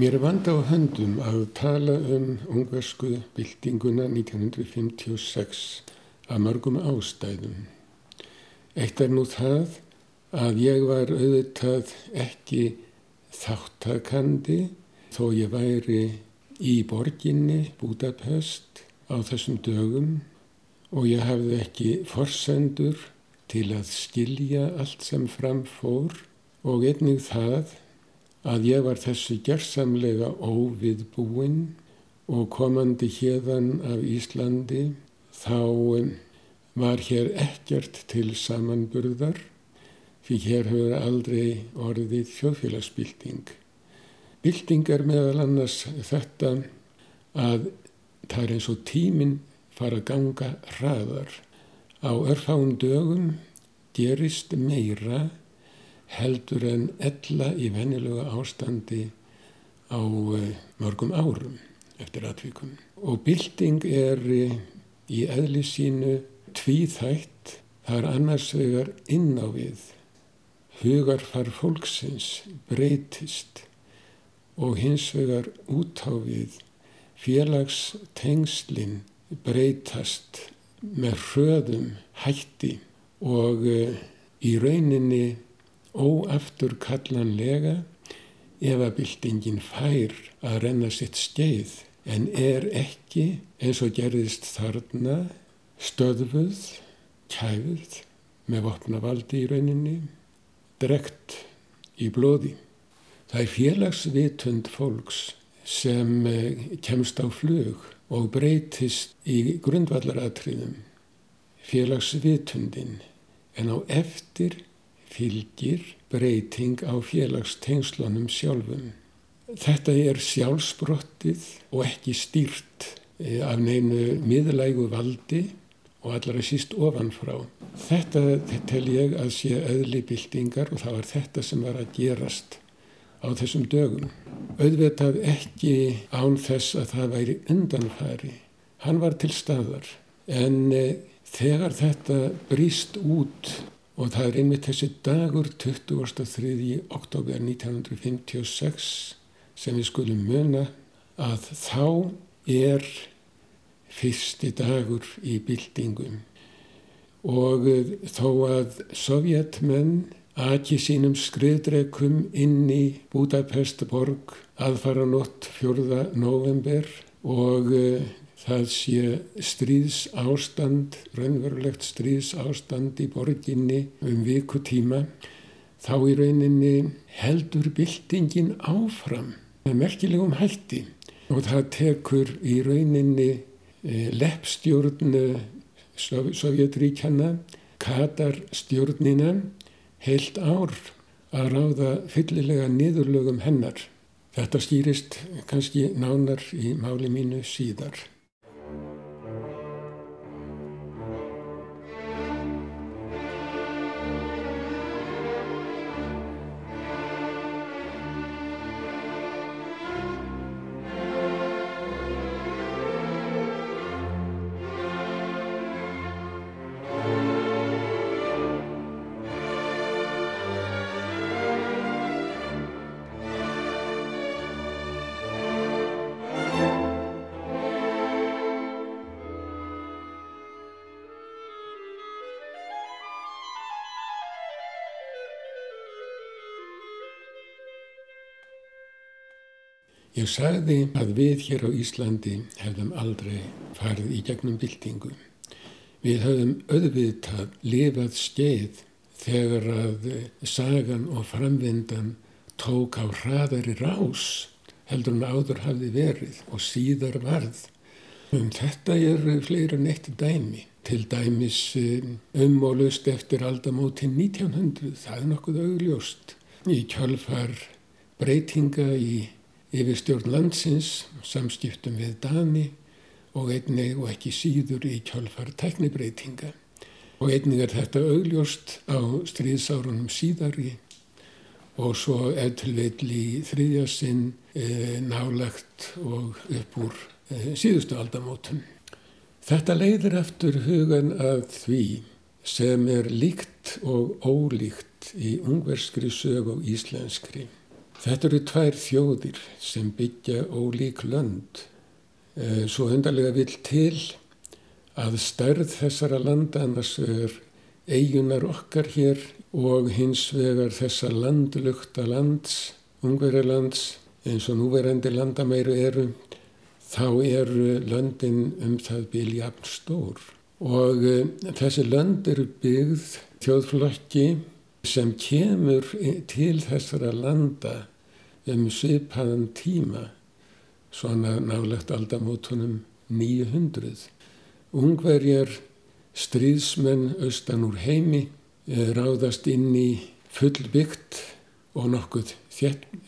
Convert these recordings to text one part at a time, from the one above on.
Mér er vanda á höndum að tala um ungversku byltinguna 1956 að mörgum ástæðum. Eitt er nú það að ég var auðvitað ekki þáttakandi þó ég væri í borginni Budapest á þessum dögum og ég hafði ekki forsendur til að skilja allt sem framfór og einnig það að ég var þessu gerðsamlega óviðbúinn og komandi hérðan af Íslandi þá var hér ekkert til samanburðar því hér höfður aldrei orðið þjóðfélagsbylting. Bylting er meðal annars þetta að það er eins og tíminn fara að ganga hraðar. Á örfáum dögum gerist meira heldur en ella í vennilega ástandi á eh, mörgum árum eftir atvíkum. Og bylting er eh, í eðli sínu tvíþætt, það er annars vegar inn á við. Hugarfar fólksins breytist og hins vegar út á við félagstengslinn breytast með hröðum hætti og uh, í rauninni óaftur kallanlega ef að byltingin fær að renna sitt skeið en er ekki eins og gerðist þarna stöðfuð, kæfuð með vopnavaldi í rauninni, drekt í blóði. Það er félagsvitund fólks sem eh, kemst á flug og breytist í grundvallaratriðum. Félagsvitundin en á eftir fylgir breyting á félagstengslunum sjálfum. Þetta er sjálfsbrottið og ekki stýrt eh, af neinu miðlægu valdi og allar að síst ofanfrá. Þetta tel ég að sé öðli byltingar og það var þetta sem var að gerast á þessum dögum. Auðvitað ekki án þess að það væri undanfari. Hann var til staðar en e, þegar þetta brýst út og það er einmitt þessi dagur 23. oktober 1956 sem við skulum muna að þá er fyrsti dagur í byltingum og e, þó að sovjetmenn aki sínum skriðdreikum inn í Budapest borg aðfara nott 4. november og uh, það sé stríðs ástand, raunverulegt stríðs ástand í borginni um viku tíma, þá í rauninni heldur byltingin áfram með merkilegum hætti og það tekur í rauninni uh, leppstjórn Sovjetríkjana, Katar stjórnina heilt ár að ráða fyllilega niðurlögum hennar. Þetta skýrist kannski nánar í máli mínu síðar. Ég sagði að við hér á Íslandi hefðum aldrei farið í gegnum byltingu. Við höfum auðvitað lifað skeið þegar að sagan og framvindan tók á hraðari rás heldur en áður hafði verið og síðar varð. Um þetta er fleira neitt dæmi. Til dæmis um, um og löst eftir aldamótin 1900, það er nokkuð augljóst. Í kjálfar breytinga í yfir stjórn landsins, samskiptum við Dani og einnig og ekki síður í kjálfar teknibreitinga. Og einnig er þetta augljóst á stríðsárunum síðari og svo eftirveitli í þriðja sinn e, nálagt og upp úr e, síðustu aldamótum. Þetta leiðir eftir hugan að því sem er líkt og ólíkt í ungverskri sög og íslenskri. Þetta eru tvær þjóðir sem byggja ólík lönd. Eh, svo undarlega vil til að stærð þessara landa annars er eigunar okkar hér og hins vegar þessa landlugta lands, ungverjarlands eins og núverandi landamæru eru, þá eru löndin um það biljafn stór. Og uh, þessi lönd eru byggð þjóðflokki sem kemur til þessara landa um svipaðan tíma, svona nálegt aldamótunum 900. Ungverjar stríðsmenn austan úr heimi eh, ráðast inn í fullbyggt og nokkuð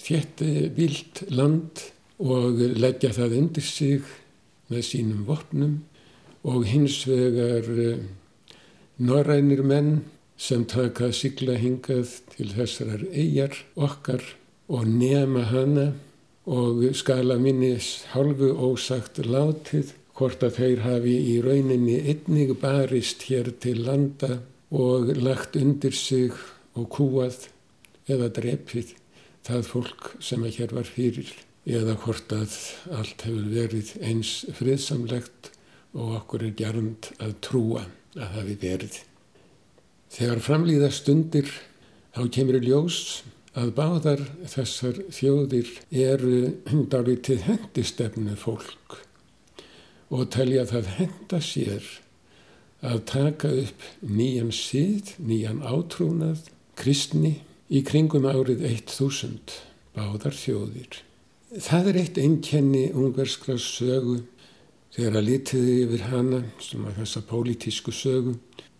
þéttvilt land og leggja það undir sig með sínum vopnum og hins vegar eh, norrænir menn sem taka sigla hingað til þessar eigjar okkar og nema hana og skala minnis hálfu ósagt látið hvort að þeir hafi í rauninni einnig barist hér til landa og lagt undir sig og kúað eða drepið það fólk sem að hér var fyrir eða hvort að allt hefur verið eins friðsamlegt og okkur er gernd að trúa að hefur verið. Þegar framlýða stundir þá kemur í ljós að báðar þessar þjóðir eru dálítið til hendistefnu fólk og telja það henda sér að taka upp nýjan síð, nýjan átrúnað, kristni í kringum árið 1000 báðar þjóðir. Það er eitt einkenni ungverskra sögu þegar að litiði yfir hana sem að þessa pólitísku sögu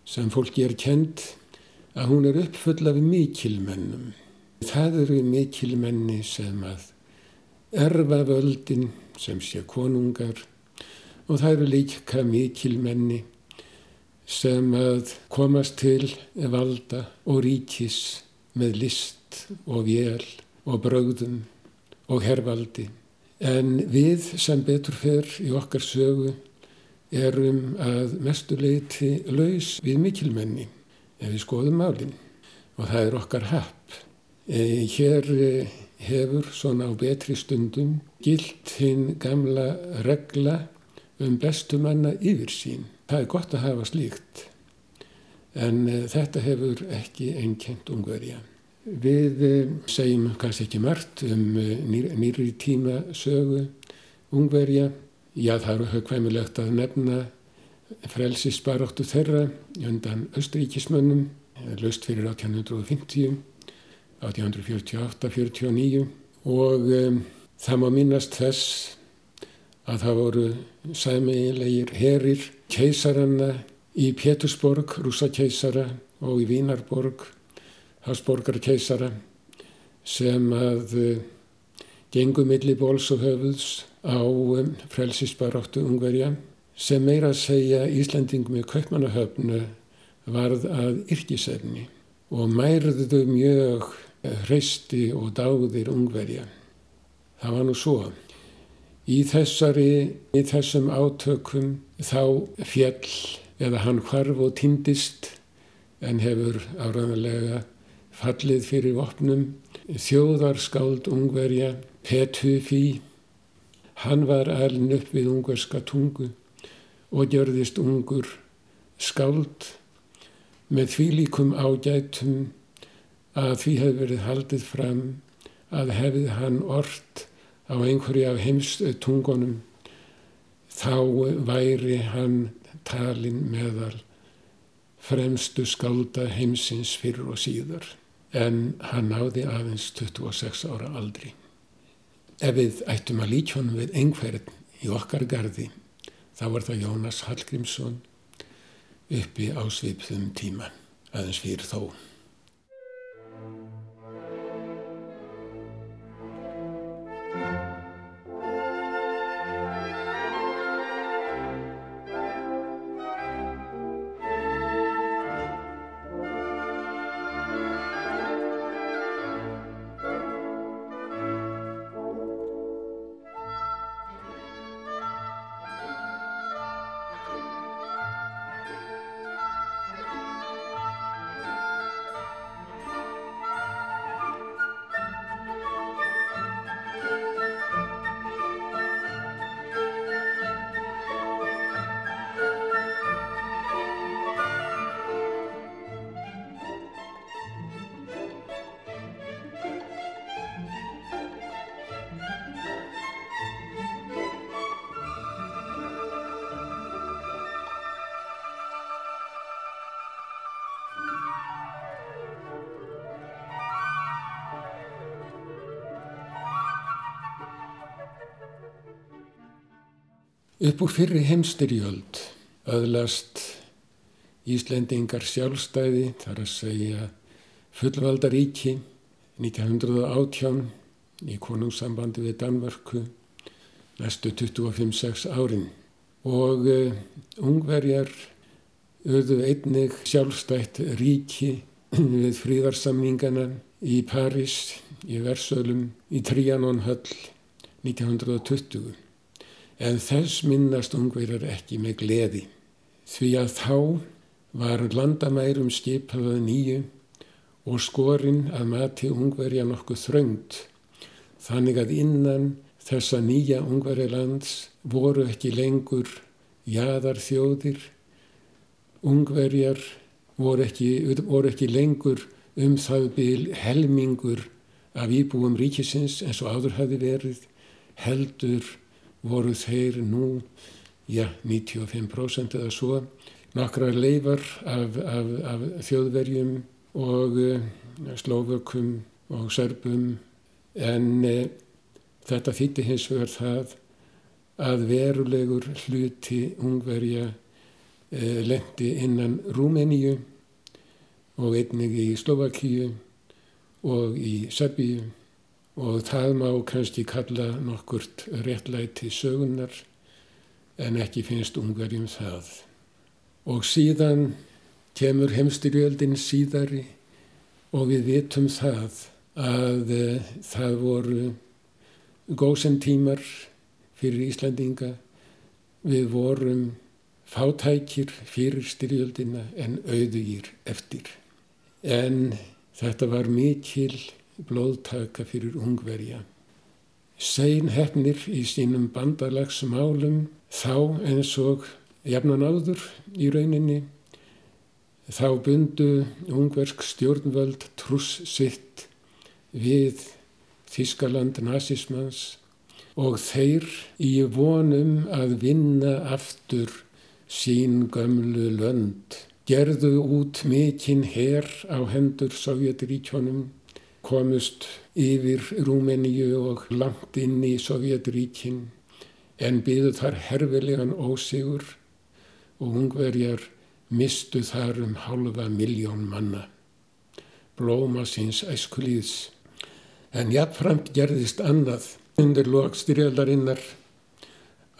sem fólki er kend að hún er uppfull af mikilmennum. Það eru mikilmenni sem að erfa völdin sem sé konungar og það eru líka mikilmenni sem að komast til valda og ríkis með list og vél og brögðum og hervaldi. En við sem betur fer í okkar sögu erum að mestu leiti laus við mikilmenni ef við skoðum málinn og það er okkar happ. E, hér e, hefur svona á betri stundum gilt hinn gamla regla um bestumanna yfir sín. Það er gott að hafa slíkt en uh, þetta hefur ekki einkent ungverja. Við uh, segjum kannski ekki margt um nýr, nýri tíma sögu ungverja. Já, það eru högkvæmilegt að nefna frelsisbaróttu þeirra undan austríkismönnum, löst fyrir 1850, 1848-49 og um, það má minnast þess að það voru sæmiðilegir herir keisaranna í Pétursborg, rúsakeisara og í Vínarborg, Hasborgar keisara sem að uh, gengum milli bóls og höfuðs á um, frelsisbaráttu ungverja sem meira að segja Íslanding með kaupmannahöfnu varð að yrkisefni og mærðu mjög hreisti og dáðir ungverja. Það var nú svo. Í þessari, í þessum átökum þá fjell eða hann hvarf og týndist en hefur áraðanlega fallið fyrir vopnum þjóðarskáld ungverja Pethufi hann var aln upp við ungverska tungu og gjörðist ungur skáld með því líkum ágætum að því hefði verið haldið fram að hefði hann orrt á einhverju af heimstungunum þá væri hann talin meðal fremstu skálda heimsins fyrir og síðar en hann náði aðeins 26 ára aldri. Ef við ættum að líkjónum við einhvern í okkar gardi þá var það Jónas Hallgrímsson uppi á svipðum tíma aðeins fyrir þó. Upp úr fyrri heimstyrjöld öðlast Íslendingar sjálfstæði, þar að segja fullvaldaríki 1918 í konungssambandi við Danmörku næstu 25-6 árin og uh, ungverjar auðu einnig sjálfstætt ríki við fríðarsamningana í París, í Versölum, í Trianon höll 1920. En þess minnast ungverjar ekki með gleði því að þá var landamærum skipaðað nýju og skorinn að mati ungverja nokkuð þröngt þannig að innan þessa nýja ungverjalands voru ekki lengur jaðarþjóðir, ungverjar voru ekki, voru ekki lengur um það byl helmingur af íbúum ríkisins eins og áður hafi verið, heldur voru þeir nú, já, 95% eða svo, nokkra leifar af, af, af þjóðverjum og uh, slóvökum og serbum. En uh, þetta þýtti hins vegar það að verulegur hluti ungverja uh, lendi innan Rúmeníu og einnig í Slovakíu og í Serbíu og það má kannski kalla nokkurt réttlæti sögunar en ekki finnst ungverjum það. Og síðan kemur heimstyrjöldin síðari og við vitum það að uh, það voru góðsentímar fyrir Íslandinga. Við vorum fátækir fyrir styrjöldina en auðugir eftir. En þetta var mikil blóðtaka fyrir ungverja. Sein hefnir í sínum bandalagsmálum þá eins og jafnan áður í rauninni þá bundu ungversk stjórnvöld truss sitt við Þískaland nazismans og þeir í vonum að vinna aftur sín gömlu lönd. Gerðu út mikinn herr á hendur Sovjetiríkjónum, komust yfir Rúmeníu og langt inn í Sovjetiríkin en byðu þar herfilegan ósigur og ungverjar mistu þar um halva miljón manna, blóma síns æskulíðs. En jafnframt gerðist annað undir lokstyrjaldarinnar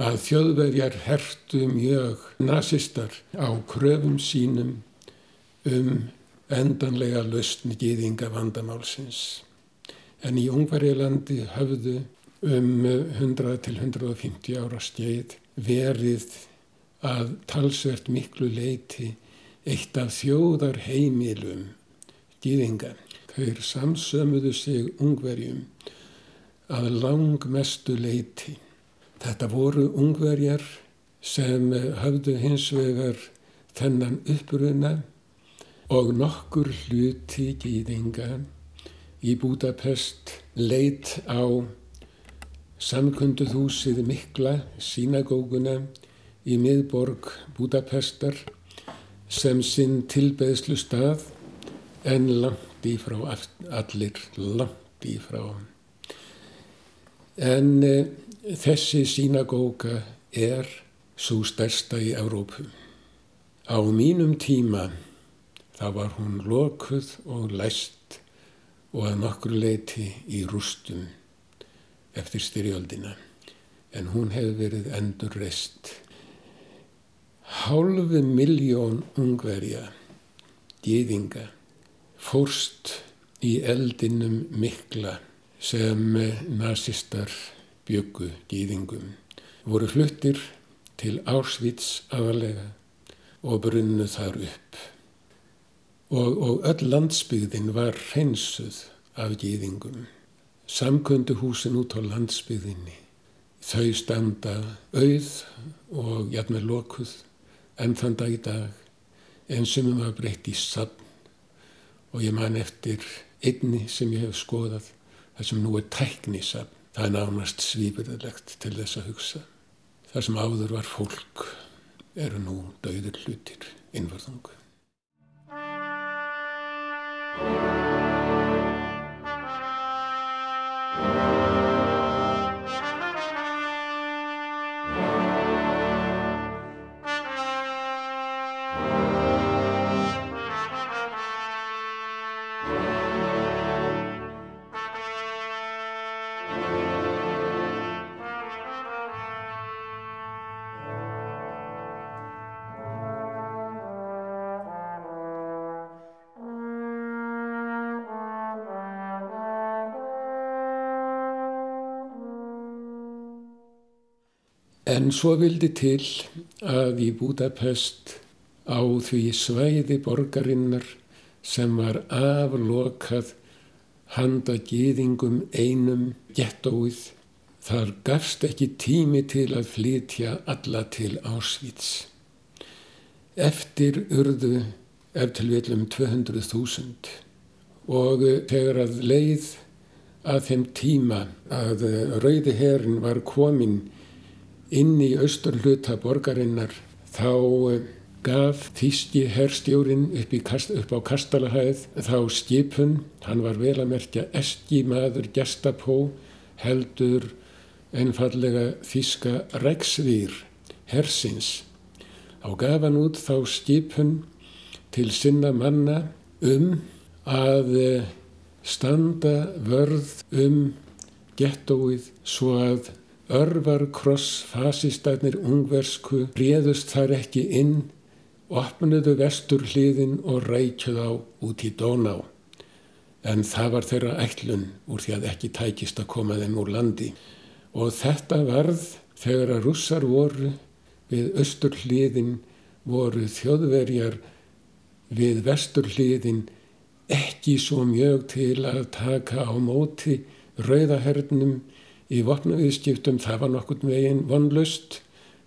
að þjóðverjar hertu mjög nazistar á kröfum sínum um endanlega lausni gýðinga vandamálsins. En í Ungverjalandi höfðu um 100 til 150 ára skeið verið að talsvert miklu leiti eitt af þjóðar heimilum gýðinga. Þeir samsömuðu sig ungverjum að langmestu leiti. Þetta voru ungverjar sem hafðu hins vegar þennan uppruna og nokkur hluti gýðinga í Budapest leit á samkunduðhúsið mikla sínagóguna í miðborg Budapestar sem sinn tilbeðslu stað en langt í frá allir, langt í frá. En e, þessi sínagóka er svo stærsta í Európu. Á mínum tíma þá var hún lokuð og læst og að nokkur leiti í rústum eftir styrjöldina. En hún hefur verið endur rest hálfu miljón ungverja, dýðinga, fórst í eldinum mikla sem nazistar byggu dýðingum, voru fluttir til Auschwitz aðalega og brunnu þar upp. Og, og öll landsbyggðin var hreinsuð af dýðingum. Samkundu húsin út á landsbyggðinni. Þau standa auð og jætna lokuð enn þann dag í dag. En sem um að breytta í sann og ég man eftir einni sem ég hef skoðað það sem nú er tæknisann það er nánast svípurðilegt til þess að hugsa. Það sem áður var fólk eru nú dauður hlutir Thank you. En svo vildi til að í Budapest á því svæði borgarinnar sem var aflokað handa gýðingum einum gettóið. Þar gafst ekki tími til að flytja alla til Ásvíts. Eftir urðu eftir viljum 200.000 og þegar að leið að þeim tíma að rauði herin var komin inn í austurluta borgarinnar þá gaf þýski herrstjórin upp, upp á Kastalahæð þá skipun, hann var vel að merkja eski maður gestapó heldur einfallega þýska reksvýr hersins. Þá gaf hann út þá skipun til sinna manna um að eh, standa vörð um gettóið svo að örvar kross fasistænir ungversku réðust þar ekki inn opnuðu vestur hliðin og rækjuð á út í Dóná. En það var þeirra ætlun úr því að ekki tækist að koma þeim úr landi. Og þetta varð þegar að russar voru við östur hliðin voru þjóðverjar við vestur hliðin ekki svo mjög til að taka á móti rauðahernum í vopnaviðskiptum. Það var nokkur veginn vonlust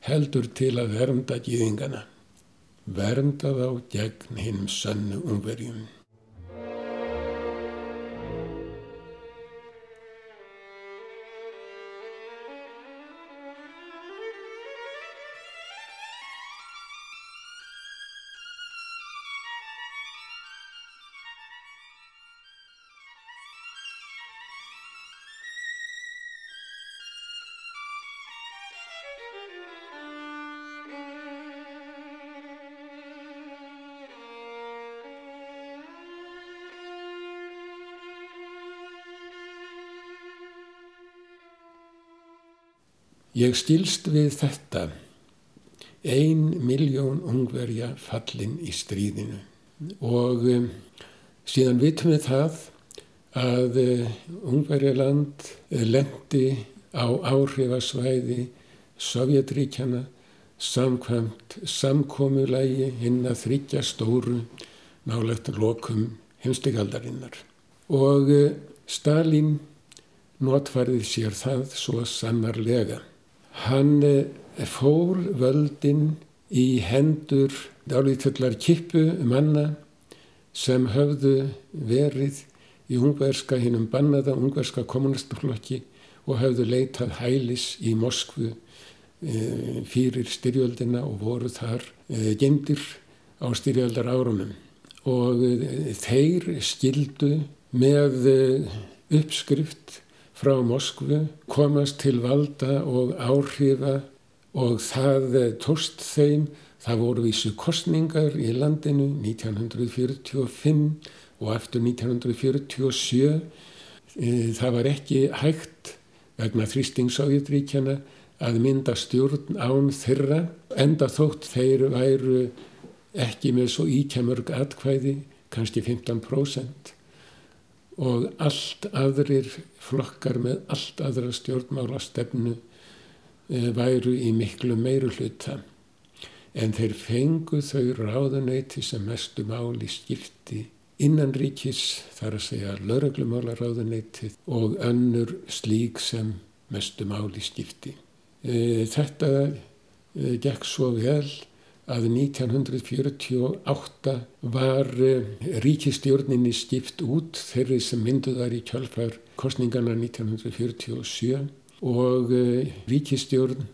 heldur til að vernda gíðingana vernda þá gegn hinn sönnu umverjum. Ég stilst við þetta, ein miljón ungverja fallin í stríðinu og um, síðan vitum við það að uh, ungverjaland uh, lendi á áhrifasvæði Sovjetríkjana samkvæmt samkomulægi hinn að þryggja stóru nálegt lokum heimstegaldarinnar. Og uh, Stalin notfærið sér það svo sannarlega. Hann eh, fór völdin í hendur dálítöllar kippu manna sem höfðu verið í ungverska hinnum bannaða ungverska kommunistaflokki og höfðu leitað hælis í Moskvu e, fyrir styrjöldina og voru þar e, gemdir á styrjöldar árunum. Og e, þeir skildu með uppskrift frá Moskvu komast til valda og áhrifa og það tóst þeim, það voru vísu kostningar í landinu 1945 og eftir 1947. E, það var ekki hægt vegna þrýstingsávjetríkjana að mynda stjórn án þeirra enda þótt þeir væru ekki með svo íkjamörg atkvæði, kannski 15% og allt aðrir flokkar með allt aðra stjórnmála stefnu e, væru í miklu meiru hluta. En þeir fengu þau ráðuneyti sem mestu máli skipti innan ríkis, þar að segja lauraglumála ráðuneyti og önnur slík sem mestu máli skipti. E, þetta e, gekk svo vel að 1948 var eh, ríkistjórninni skipt út þeirri sem mynduðar í kjálfar kostningana 1947 og eh, ríkistjórn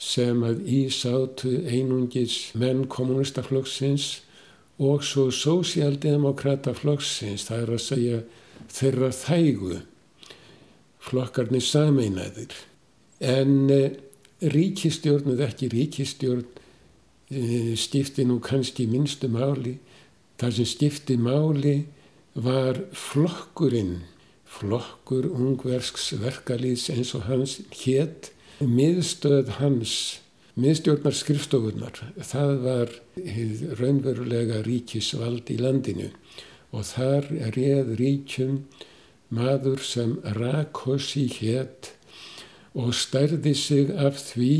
sem að í sátu einungis menn kommunistaflokksins og svo sósialdemokrataflokksins, það er að segja þeirra þægu, flokkarnir sameinaðir. En eh, ríkistjórn eða ekki ríkistjórn skipti nú kannski minnstu máli. Það sem skipti máli var flokkurinn, flokkur ungversks verkalýs eins og hans hétt, miðstöð hans, miðstjórnar skrifstofunar. Það var raunverulega ríkisvald í landinu og þar reð ríkjum maður sem Rakosi hétt og stærði sig af því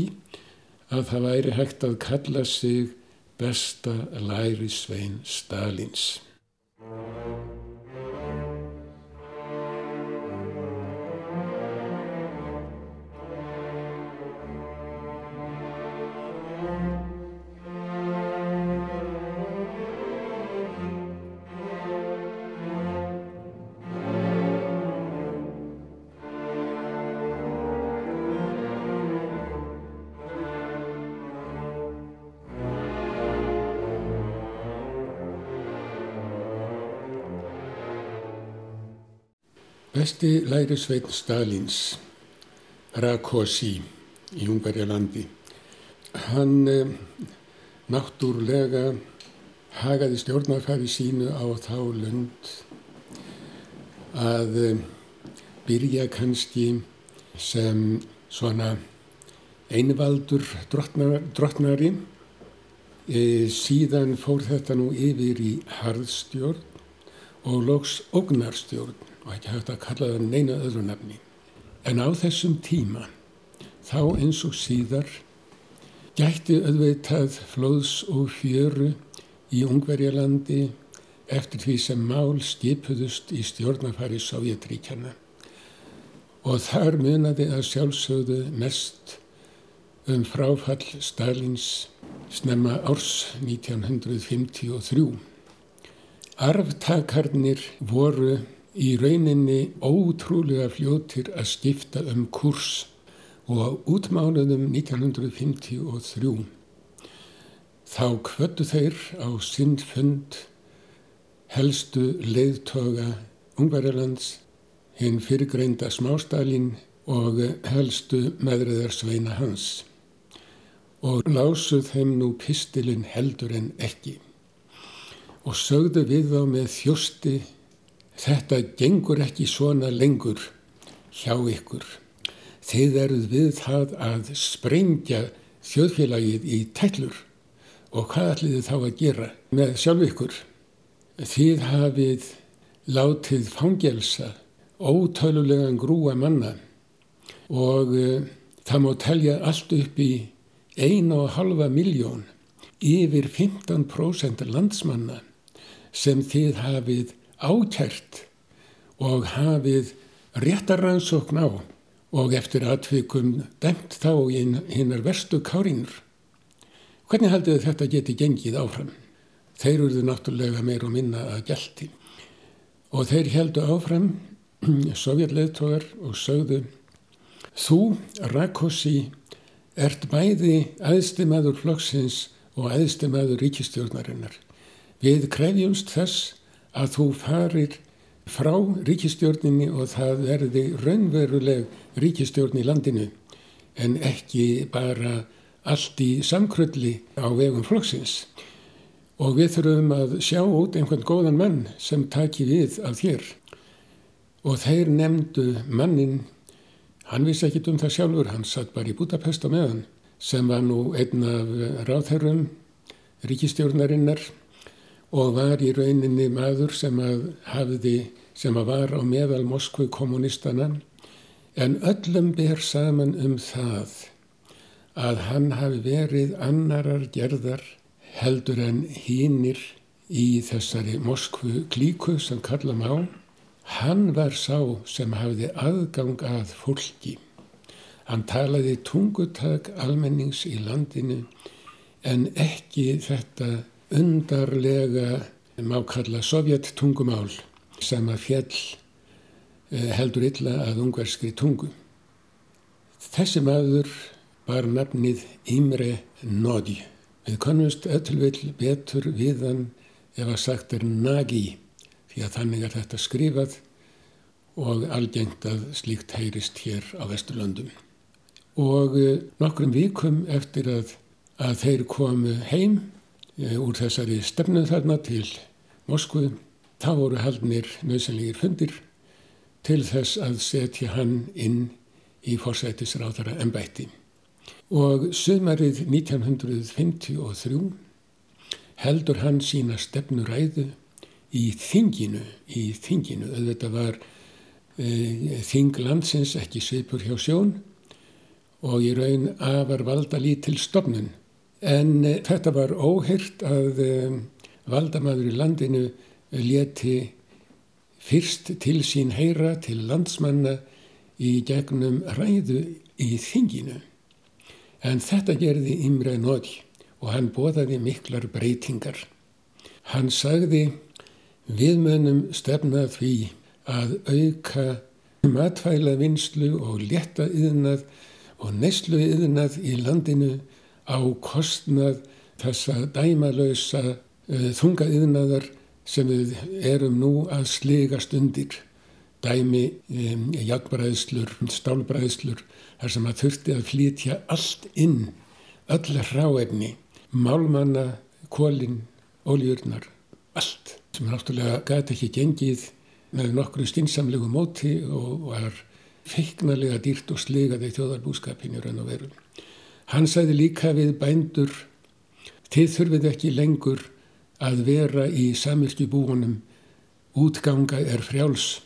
að það væri hægt að kalla sig besta lærisvein Stalins. Besti lærisveit Stalins, Rakosi í Ungverjalandi, hann eh, náttúrlega hagaði stjórnarfæri sínu á þá lund að eh, byrja kannski sem svona einvaldur drottnar, drottnari, e, síðan fór þetta nú yfir í harðstjórn og loks ógnarstjórn og ekki hægt að kalla það neina öðru nefni. En á þessum tíma, þá eins og síðar, gætti auðveitað flóðs og fjöru í Ungverjalandi eftir því sem mál skipuðust í stjórnafari Sovjetríkjana. Og þar munaði að sjálfsögðu mest um fráfall Stalins snemma árs 1953. Arftakarnir voru í rauninni ótrúlega fljóttir að skipta um kurs og á útmánuðum 1953 þá kvöttu þeir á sinn fund helstu leiðtoga Ungverjarlands hinn fyrirgreinda smástalin og helstu meðriðar sveina hans. Og lásuð þeim nú pistilinn heldur en ekki. Og sögðu við þá með þjósti Þetta gengur ekki svona lengur hjá ykkur. Þið eruð við það að sprengja þjóðfélagið í tællur og hvað ætlið þið þá að gera með sjálf ykkur? Þið hafið látið fangelsa ótölulegan grúa manna og uh, það má telja allt upp í eina og halva miljón yfir 15% landsmanna sem þið hafið ákært og hafið réttarrannsókn á og eftir aðtvikum demt þá hinnar verstu kárínur. Hvernig haldið þetta geti gengið áfram? Þeir eruðu náttúrulega meir og minna að gælti og þeir heldu áfram sovjetleðtogar og sögðu Þú, Rakosi, ert bæði aðstimaður flokksins og aðstimaður ríkistjórnarinnar. Við krefjumst þess að þú farir frá ríkistjórninni og það verði raunveruleg ríkistjórn í landinu en ekki bara allt í samkrölli á vegum flokksins. Og við þurfum að sjá út einhvern góðan mann sem taki við af þér. Og þeir nefndu mannin, hann vissi ekki um það sjálfur, hann satt bara í Budapest á meðan, sem var nú einn af ráðherrum ríkistjórnarinnar og var í rauninni maður sem að hafði, sem að var á meðal Moskvu kommunistana en öllum ber saman um það að hann hafi verið annarar gerðar heldur en hínir í þessari Moskvu klíku sem kalla má. Hann var sá sem hafði aðgang að fólki. Hann talaði tungutak almennings í landinu en ekki þetta undarlega má kalla sovjettungumál sem að fjell eh, heldur illa að ungarskri tungu. Þessi maður var nafnið Imre Nódi. Við konumst öllvill betur við hann ef að sagt er Nagi því að þannig er þetta skrifað og algengt að slíkt heyrist hér á Vesturlöndum. Og eh, nokkrum vikum eftir að, að þeir komu heim úr þessari stefnu þarna til Moskvu. Þá voru haldnir nöðsynlegir fundir til þess að setja hann inn í forsætisráðara ennbætti. Og sömarið 1953 heldur hann sína stefnuræðu í þinginu, í þinginu, auðvitað var e, þing landsins ekki svipur hjá sjón og í raun afar valda lítil stofnun. En eh, þetta var óhyrt að eh, valdamaður í landinu leti fyrst til sín heyra til landsmanna í gegnum ræðu í þinginu. En þetta gerði Imre Nóði og hann bóðaði miklar breytingar. Hann sagði við munum stefna því að auka matfæla vinslu og leta yðnað og neyslu yðnað í landinu á kostnað þessa dæmalösa uh, þunga yðnaðar sem við erum nú að sligast undir. Dæmi, játbræðslur, stálbræðslur, þar sem að þurfti að flytja allt inn, öll ráefni, málmanna, kólinn, óljurnar, allt sem náttúrulega gæti ekki gengið með nokkru stinsamlegu móti og var feiknarlega dýrt og sligaði þjóðarbúskapinu raun og veru. Hann sæði líka við bændur, þið þurfið ekki lengur að vera í samilki búunum, útganga er frjáls.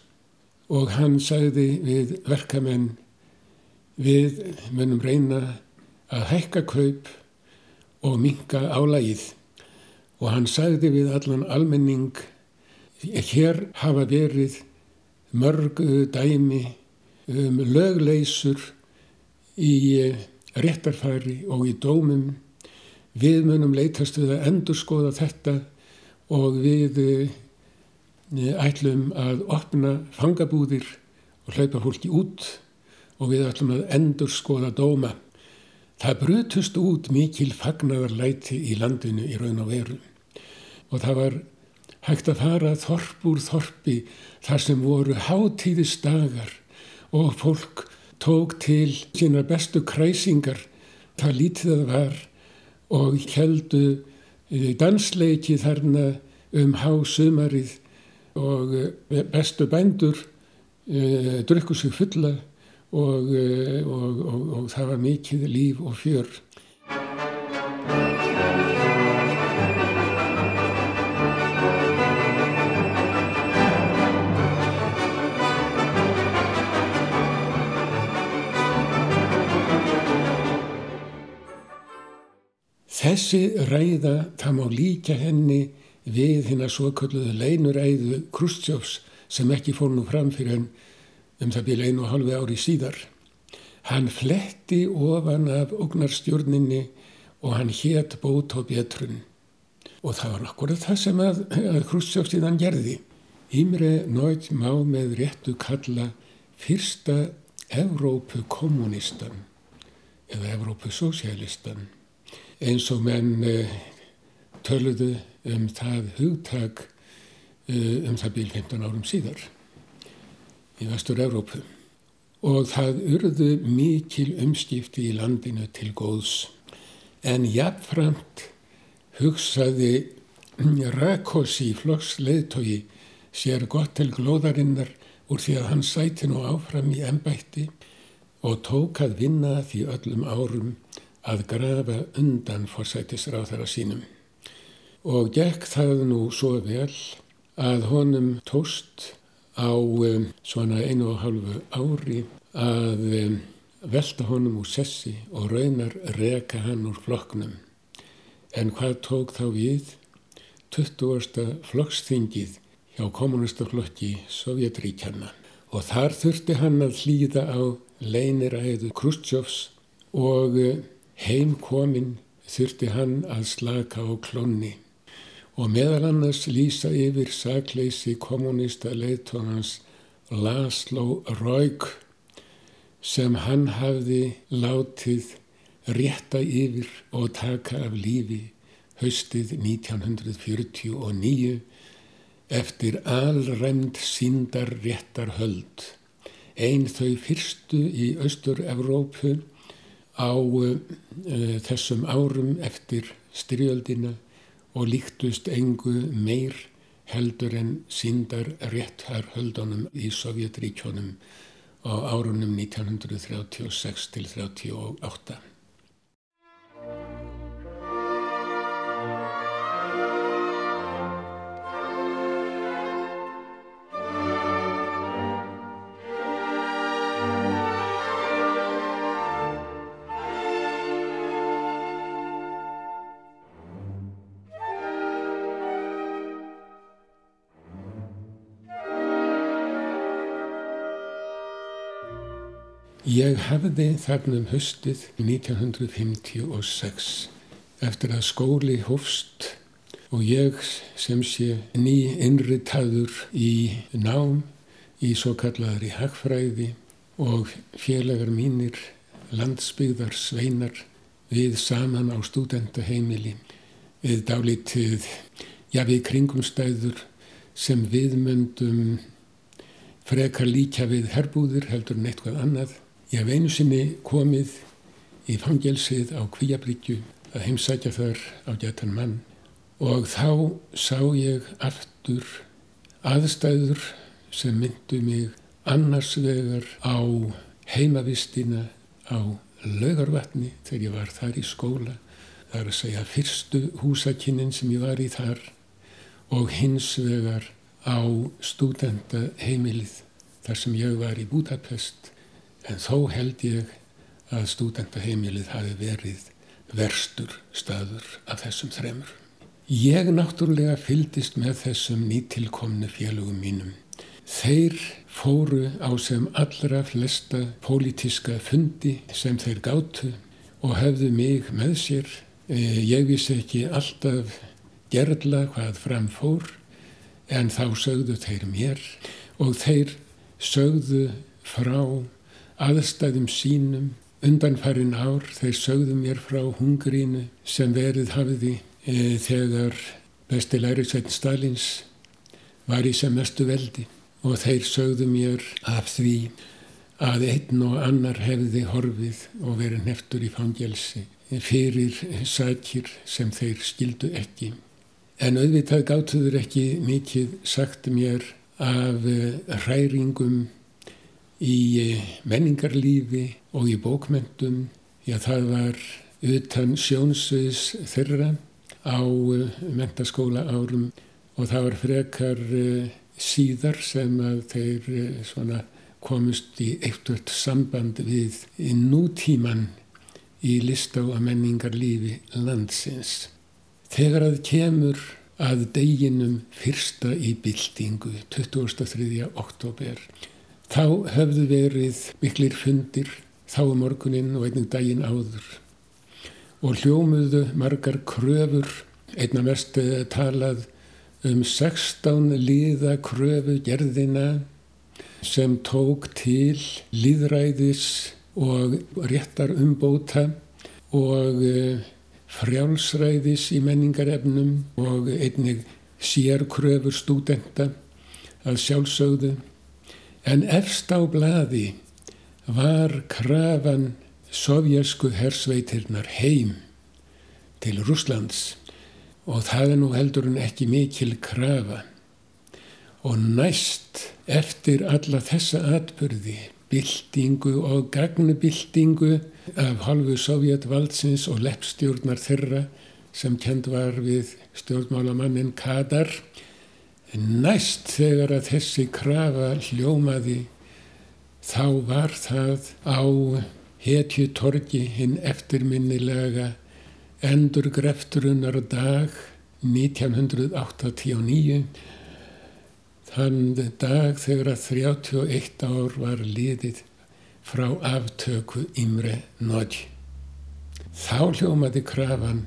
Og hann sæði við verkamenn, við munum reyna að hækka kaup og minka álægið og hann sæði við allan almenning Hér hafa verið mörg dæmi um lögleysur í réttarfæri og í dómum. Við munum leytast við að endurskoða þetta og við eh, ætlum að opna fangabúðir og hlaupa fólki út og við ætlum að endurskoða dóma. Það brutust út mikil fagnadarlæti í landinu í raun og veru og það var hægt að fara þorp úr þorpi þar sem voru hátíðisdagar og fólk tók til sína bestu kræsingar það lítið að var og heldu eh, dansleiki þarna um hásumarið og eh, bestu bændur e, drukku sig fulla og, og, og, og það var mikið líf og fjör. Þessi ræða, það má líka henni við hérna svo kalluðu leinuræðu Krustjófs sem ekki fór nú fram fyrir henn um það byrja einu og halvi ári síðar. Hann fletti ofan af ógnarstjórninni og hann hétt bót á betrun. Og það var akkurat það sem að, að Krustjófs síðan gerði. Ímre nátt má með réttu kalla fyrsta Evrópu kommunistan eða Evrópu sósialistan eins og menn uh, töluðu um það hugtak uh, um það bíl 15 árum síðar í Vestur-Európu og það urðu mikil umskipti í landinu til góðs. En jafnframt hugsaði Rakosi flokks leðtogi sér gott til glóðarinnar úr því að hann sæti nú áfram í ennbætti og tók að vinna því öllum árum að grafa undan forsætisráþara sínum. Og gekk það nú svo vel að honum tóst á um, svona einu og hálfu ári að um, velta honum úr sessi og raunar reka hann úr flokknum. En hvað tók þá við? 20. flokksþingið hjá kommunistaflokki Sovjetríkjana og þar þurfti hann að hlýða á leiniræðu Krustjófs og Heim kominn þurfti hann að slaka á klonni og meðal annars lýsa yfir sakleysi kommunista leitónans Laszlo Rauk sem hann hafði látið rétta yfir og taka af lífi haustið 1949 eftir alræmd síndar réttar höld. Einn þau fyrstu í Östur-Evrópu á uh, þessum árum eftir styrjöldina og líktust engu meir heldur en síndar réttar höldunum í Sovjetríkjónum á árunum 1936 til 1938. Ég hafði þarna um höstið 1956 eftir að skóli hófst og ég sem sé ný innritaður í nám í svo kallaðri hagfræði og félagar mínir landsbyggðar sveinar við saman á stúdendaheimili við dálítið, já við kringumstæður sem viðmöndum frekar líka við herbúðir heldur en eitthvað annað Ég hef einu sinni komið í fangelsið á Kvíabríkju að heimsækja þar á getan mann og þá sá ég aftur aðstæður sem myndu mig annars vegar á heimavistina á laugarvatni þegar ég var þar í skóla. Það er að segja fyrstu húsakynnin sem ég var í þar og hins vegar á stúdenda heimilið þar sem ég var í Budapest en þó held ég að stúdendaheimilið hafi verið verstur staður af þessum þremur. Ég náttúrulega fyldist með þessum nýtilkomnu félögum mínum. Þeir fóru á sem allra flesta pólitiska fundi sem þeir gáttu og höfðu mig með sér. E, ég vissi ekki alltaf gerðla hvað fram fór en þá sögðu þeir mér og þeir sögðu frá aðstæðum sínum undanfærin ár þeir sögðu mér frá hungrínu sem verið hafiði e, þegar besti læriksveitin Stalins var í sem mestu veldi og þeir sögðu mér af því að einn og annar hefði horfið og verið neftur í fangelsi fyrir sækir sem þeir skildu ekki. En auðvitað gáttuður ekki mikið sagt mér af hræringum í eh, menningarlífi og í bókmentum. Já, það var utan sjónsviðs þeirra á eh, mentaskóla árum og það var frekar uh, síðar sem að þeir svona komust í eitthvað samband við nútíman í listá að menningarlífi landsins. Þegar að kemur að deginum fyrsta í byltingu 23. oktober Þá höfðu verið miklir fundir þá um morgunin og einnig daginn áður. Og hljómuðu margar kröfur, einna mest talað um 16 líða kröfu gerðina sem tók til líðræðis og réttar umbóta og eh, frjálsræðis í menningarefnum og einnig sérkröfur stúdenta að sjálfsögðu En efst á bladi var krafan sovjasku hersveitirnar heim til Rúslands og það er nú heldur en ekki mikil krafa. Og næst eftir alla þessa atbyrði, byltingu og gagnubyltingu af halvu sovjetvaldsins og leppstjórnar þeirra sem kend var við stjórnmálamannin Kadar, Næst þegar að þessi krafa hljómaði þá var það á hetju torgi hinn eftirminnilega endur grefturunar dag 1989 þann dag þegar að 31 ár var liðið frá aftöku Imre Nagy. Þá hljómaði krafan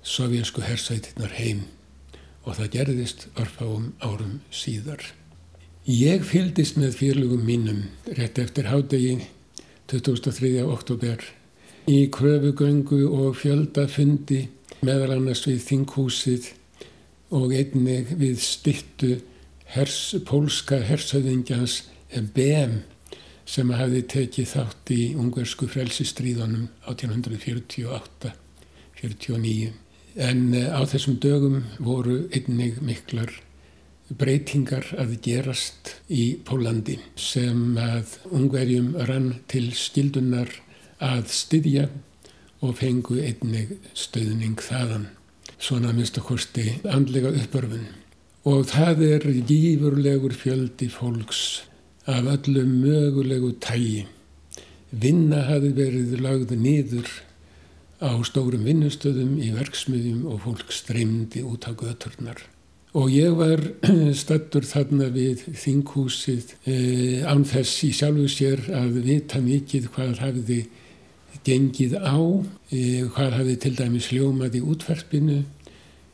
sovjansku hersveitinnar heim og það gerðist örfáum árum síðar. Ég fyldist með félugum mínum rétt eftir hádegi 2003. oktober í kröfugöngu og fjöldafundi meðal annars við Þinghúsið og einnig við stittu hers, pólska hersauðingjans BM sem hafi tekið þátt í ungarsku frelsistríðunum 1848-49 en eh, á þessum dögum voru einnig miklar breytingar að gerast í Pólandi sem að ungverjum rann til skildunar að styðja og fengu einnig stöðning þaðan. Svona minnstakosti andlega uppörfun og það er gífurlegur fjöldi fólks af öllu mögulegu tægi vinna hafi verið lagð niður á stórum vinnustöðum í verksmiðjum og fólk streymdi út á göturnar og ég var stattur þarna við þinghúsið eh, án þess í sjálfu sér að vita mikið hvað hafiði gengið á, eh, hvað hafiði til dæmis ljómað í útvarpinu.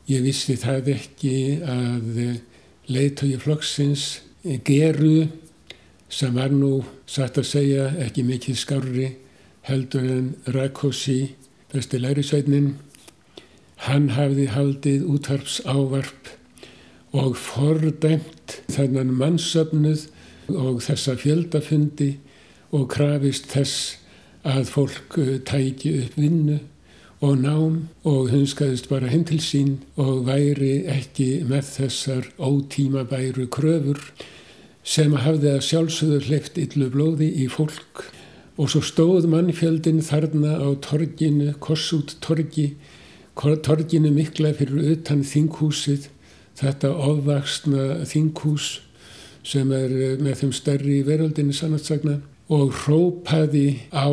Ég vissi það ekki að leiðtögi flokksins geru sem var nú satt að segja ekki mikið skári heldur en Rakosi, besti lærisveitnin, hann hafði haldið útvarps ávarp og fordæmt þennan mannsöfnuð og þessa fjöldafundi og krafist þess að fólk uh, tæki upp vinnu og nám og hunskaðist bara heim til sín og væri ekki með þessar ótímabæru kröfur sem hafði að sjálfsögður hleyft yllu blóði í fólk og svo stóð mannfjöldin þarna á torginu, kossút torgi, torginu mikla fyrir utan þinghúsið, þetta ofvaksna þinghús sem er eh, með þeim stærri í veröldinu sannatsagna og hrópaði á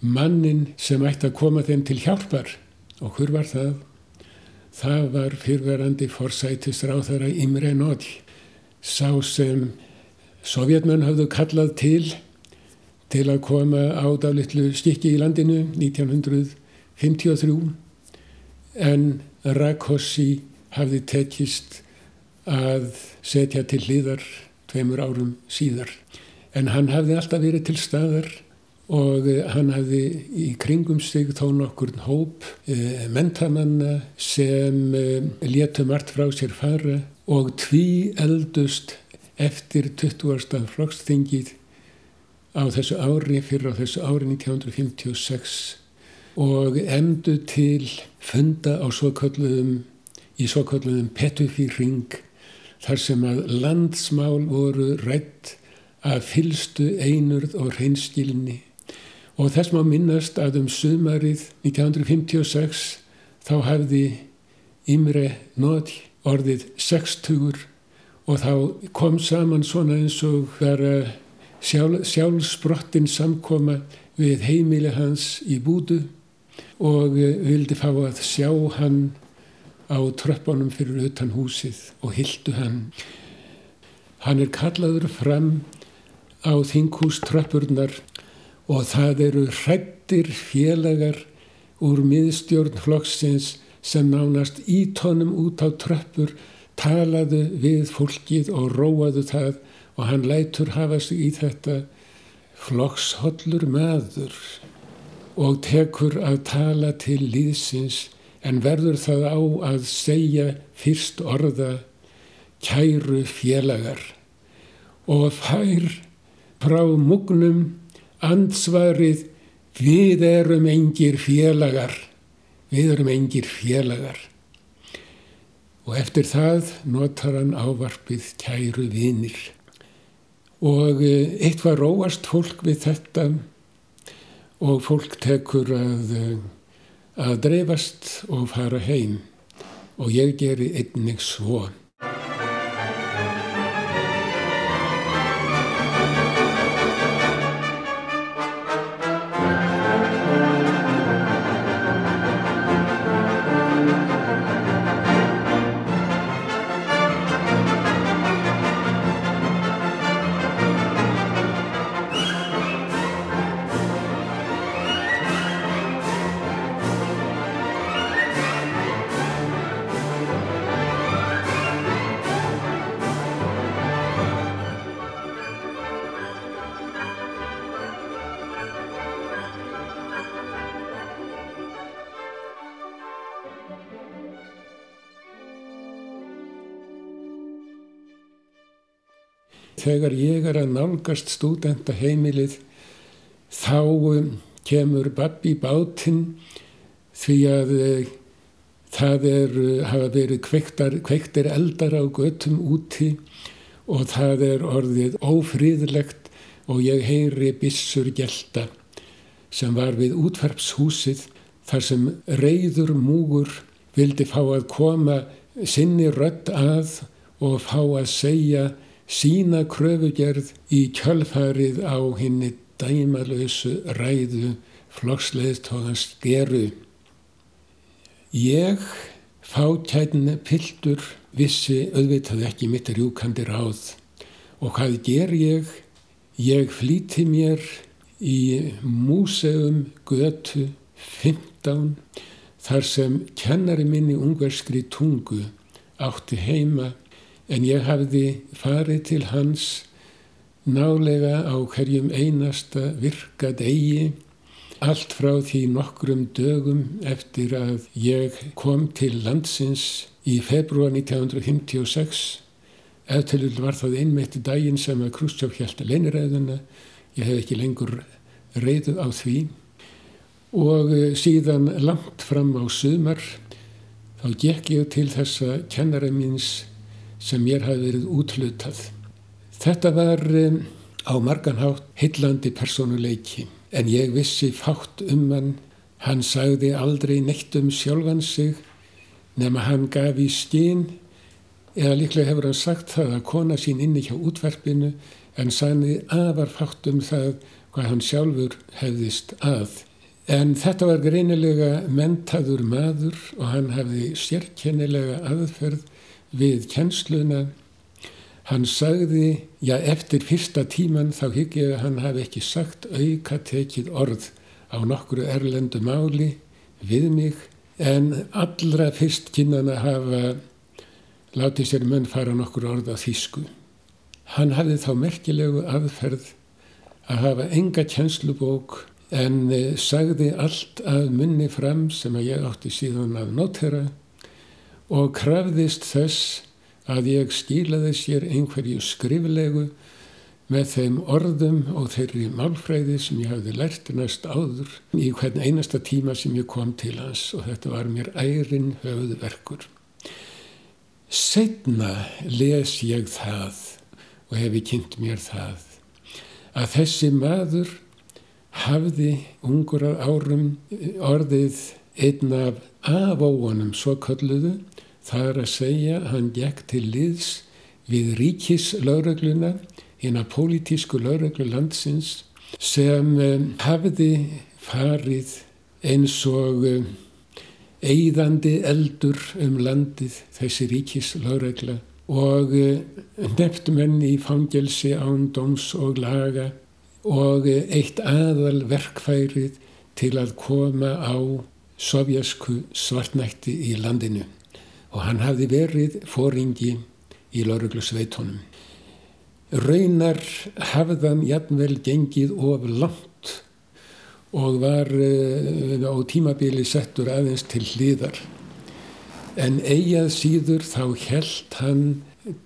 mannin sem ætti að koma þeim til hjálpar. Og hver var það? Það var fyrverandi forsætisráþara Imre Nótt, sá sem sovjetmenn hafðu kallað til til að koma á dálitlu stikki í landinu 1953 en Rákosi hafði tekist að setja til hlýðar tveimur árum síðar. En hann hafði alltaf verið til staðar og hann hafði í kringum sig þó nokkur hóp e, mentamanna sem e, létu margt frá sér fara og tví eldust eftir 20. flokksþingið á þessu ári, fyrir á þessu ári 1956 og emdu til funda á svokölluðum, í svokölluðum Petufíring þar sem að landsmál voru rætt að fylstu einurð og hreinskilni. Og þess má minnast að um sumarið 1956 þá hafði Imre Nóð orðið 60 og þá kom saman svona eins og vera sjálf, sjálfsbrottin samkoma við heimili hans í búdu og eh, vildi fá að sjá hann á tröppunum fyrir utan húsið og hildu hann. Hann er kallaður fram á þinghúströppurnar og það eru hrættir félagar úr miðstjórn flokksins sem nánast ítónum út á tröppur talaðu við fólkið og róaðu það og hann lætur hafa sig í þetta flokkshollur maður og tekur að tala til líðsins en verður það á að segja fyrst orða kæru félagar og fær frá mugnum ansvarið við erum engir félagar við erum engir félagar. Og eftir það notar hann ávarpið kæru vinir og eh, eitt var róast fólk við þetta og fólk tekur að, eh, að dreifast og fara heim og ég geri einnig svo. Þegar ég er að nálgast stúdendaheimilið þá um, kemur babbi bátinn því að uh, það er, uh, hafa verið kveiktar, kveiktir eldar á göttum úti og það er orðið ófríðlegt og ég heyri bissur gelta sem var við útvarpshúsið þar sem reyður múgur vildi fá að koma sinni rött að og fá að segja sína kröfugerð í kjölfarið á henni dæmalösu ræðu flokksleðstóðans geru. Ég, fátætn piltur, vissi auðvitað ekki mitt rjúkandi ráð og hvað ger ég? Ég flíti mér í múseum götu 15 þar sem kennari minni ungverskri tungu átti heima en ég hafði farið til hans nálega á hverjum einasta virkad eigi allt frá því nokkrum dögum eftir að ég kom til landsins í februar 1956 eftirlul var það einmitt daginn sem að Krústjóf hjælta leiniræðuna ég hef ekki lengur reyðu á því. Og eh, síðan langt fram á sumar þá gekk ég til þessa kennara míns sem mér hafi verið útlutað. Þetta var um, á marganhátt hillandi personuleiki en ég vissi fátt um hann. Hann sagði aldrei neitt um sjálfan sig nema hann gaf í skinn eða líklega hefur hann sagt það að kona sín inni hjá útverfinu en sagði afar fátt um það hvað hann sjálfur hefðist að. En þetta var greinilega mentaður maður og hann hafði sérkennilega aðferð við kjensluna. Hann sagði, já eftir fyrsta tíman þá hygg ég að hann hafi ekki sagt auka tekið orð á nokkru erlendu máli við mig en allra fyrst kynnan að hafa látið sér munn fara nokkur orð á þýsku. Hann hafði þá merkilegu aðferð að hafa enga kjenslubók en eh, sagði allt að munni fram sem að ég átti síðan að notera og krafðist þess að ég skilaði sér einhverju skriflegu með þeim orðum og þeirri málfræði sem ég hafði lært næst áður í hvern einasta tíma sem ég kom til hans og þetta var mér ærin höfðverkur. Setna les ég það og hefi kynnt mér það að þessi maður hafði ungur árum orðið einn af afóunum svo kalluðu Það er að segja hann gekk til liðs við ríkislauregluna, hérna pólitísku laureglu landsins sem um, hafði farið eins og eigðandi eldur um landið þessi ríkislauregla og uh, nefndumenn í fangelsi án dóms og laga og eitt aðal verkfærið til að koma á sovjasku svartnætti í landinu og hann hafði verið fóringi í lauruglusveitónum. Raunar hafðan jafnvel gengið of langt og var uh, á tímabili settur aðeins til hlýðar. En eigað síður þá held hann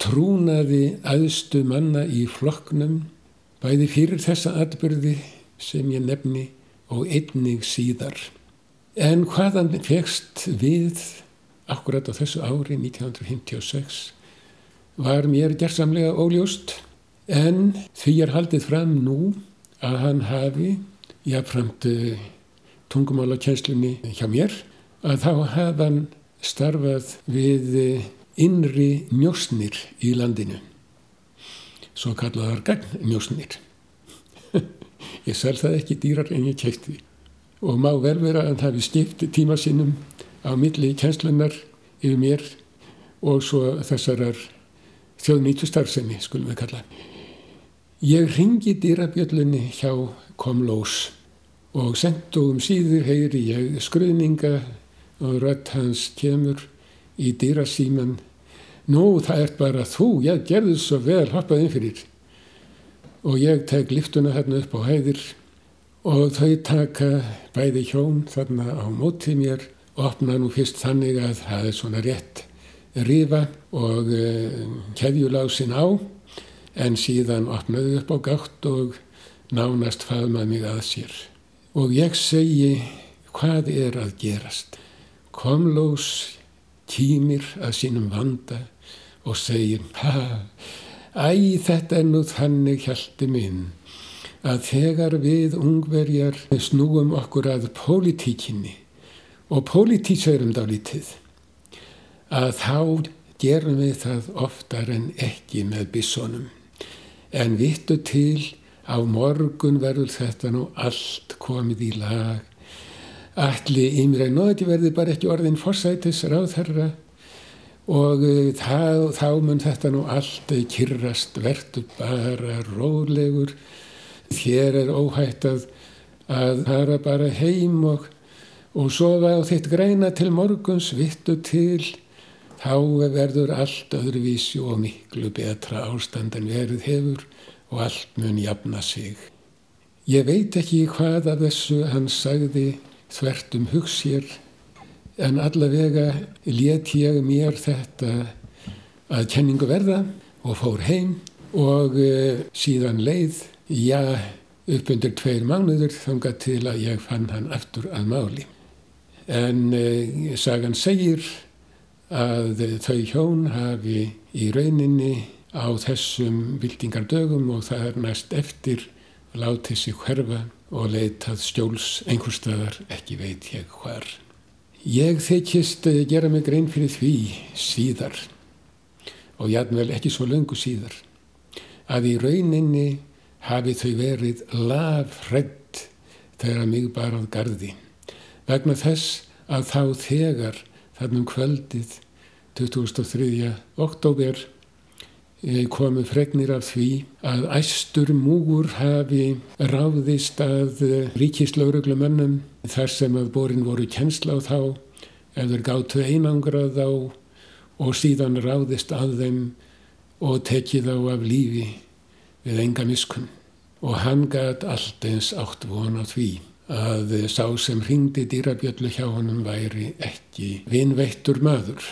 trúnaði aðstu manna í flokknum bæði fyrir þessa atbyrði sem ég nefni og einnig síðar. En hvaðan fegst við akkurat á þessu ári 1956 var mér gerðsamlega óljóst en því er haldið fram nú að hann hafi jáfnframt uh, tungumálakennslunni hjá mér að þá hafði hann starfað við uh, innri njósnir í landinu. Svo kallaðar gagnjósnir. Ég sel það ekki dýrar en ég kæfti og má vel vera að hann hafi skipt tíma sinnum á milli kjenslunar yfir mér og svo þessarar þjóðnýtu starfsemi, skulum við kalla. Ég ringi dýrabjöllunni hjá Komlós og sendugum síður heyri ég skruðninga og rött hans kemur í dýrasíman. Nú, það er bara þú, ég gerði svo vel, hoppað inn fyrir. Og ég teg liftuna hérna upp á hæðir og þau taka bæði hjón þarna á mótið mér opna nú fyrst þannig að það er svona rétt rifa og eh, keðjulásin á en síðan opnaði upp á gátt og nánast faðmaði mig að sér. Og ég segi hvað er að gerast. Komlós tímir að sínum vanda og segir ha, æ þetta er nú þannig hjælti minn að þegar við ungverjar snúum okkur að pólitíkinni og pólitísaurum dálítið að þá gerum við það oftar en ekki með bissonum en vittu til á morgun verður þetta nú allt komið í lag. Allir ymræð nóti verði bara ekki orðin forsætis ráðherra og uh, það, þá mun þetta nú allt kyrrast, verður bara rólegur, þér er óhætt að fara bara heim og, og sofa á þitt greina til morguns, vittu til, þá verður allt öðruvísi og miklu betra ástand en verið hefur og allt mun jafna sig. Ég veit ekki hvað af þessu hann sagði þvert um hugsér en allavega let ég mér þetta að kenningu verða og fór heim og uh, síðan leið, já, upp undir tveir mánuður þanga til að ég fann hann aftur að máli. En uh, sagan segir að þau hjón hafi í rauninni á þessum vildingardögum og það er næst eftir látið sig hverfa og leitað stjóls einhverstaðar ekki veit ég hvar. Ég þykist gera mig grein fyrir því síðar og jætnvel ekki svo löngu síðar að í rauninni hafi þau verið lafrætt þegar mig barað gardi vegna þess að þá þegar þannum kvöldið 2003. oktober komu fregnir af því að æstur múgur hafi ráðist að ríkislauruglumönnum þar sem að borin voru kjensla á þá eða gáttu einangrað á og síðan ráðist að þeim og tekið á af lífi við enga miskun og hann gæt allt eins átt von á því að sá sem ringdi dýrabjöllu hjá honum væri ekki vinveittur maður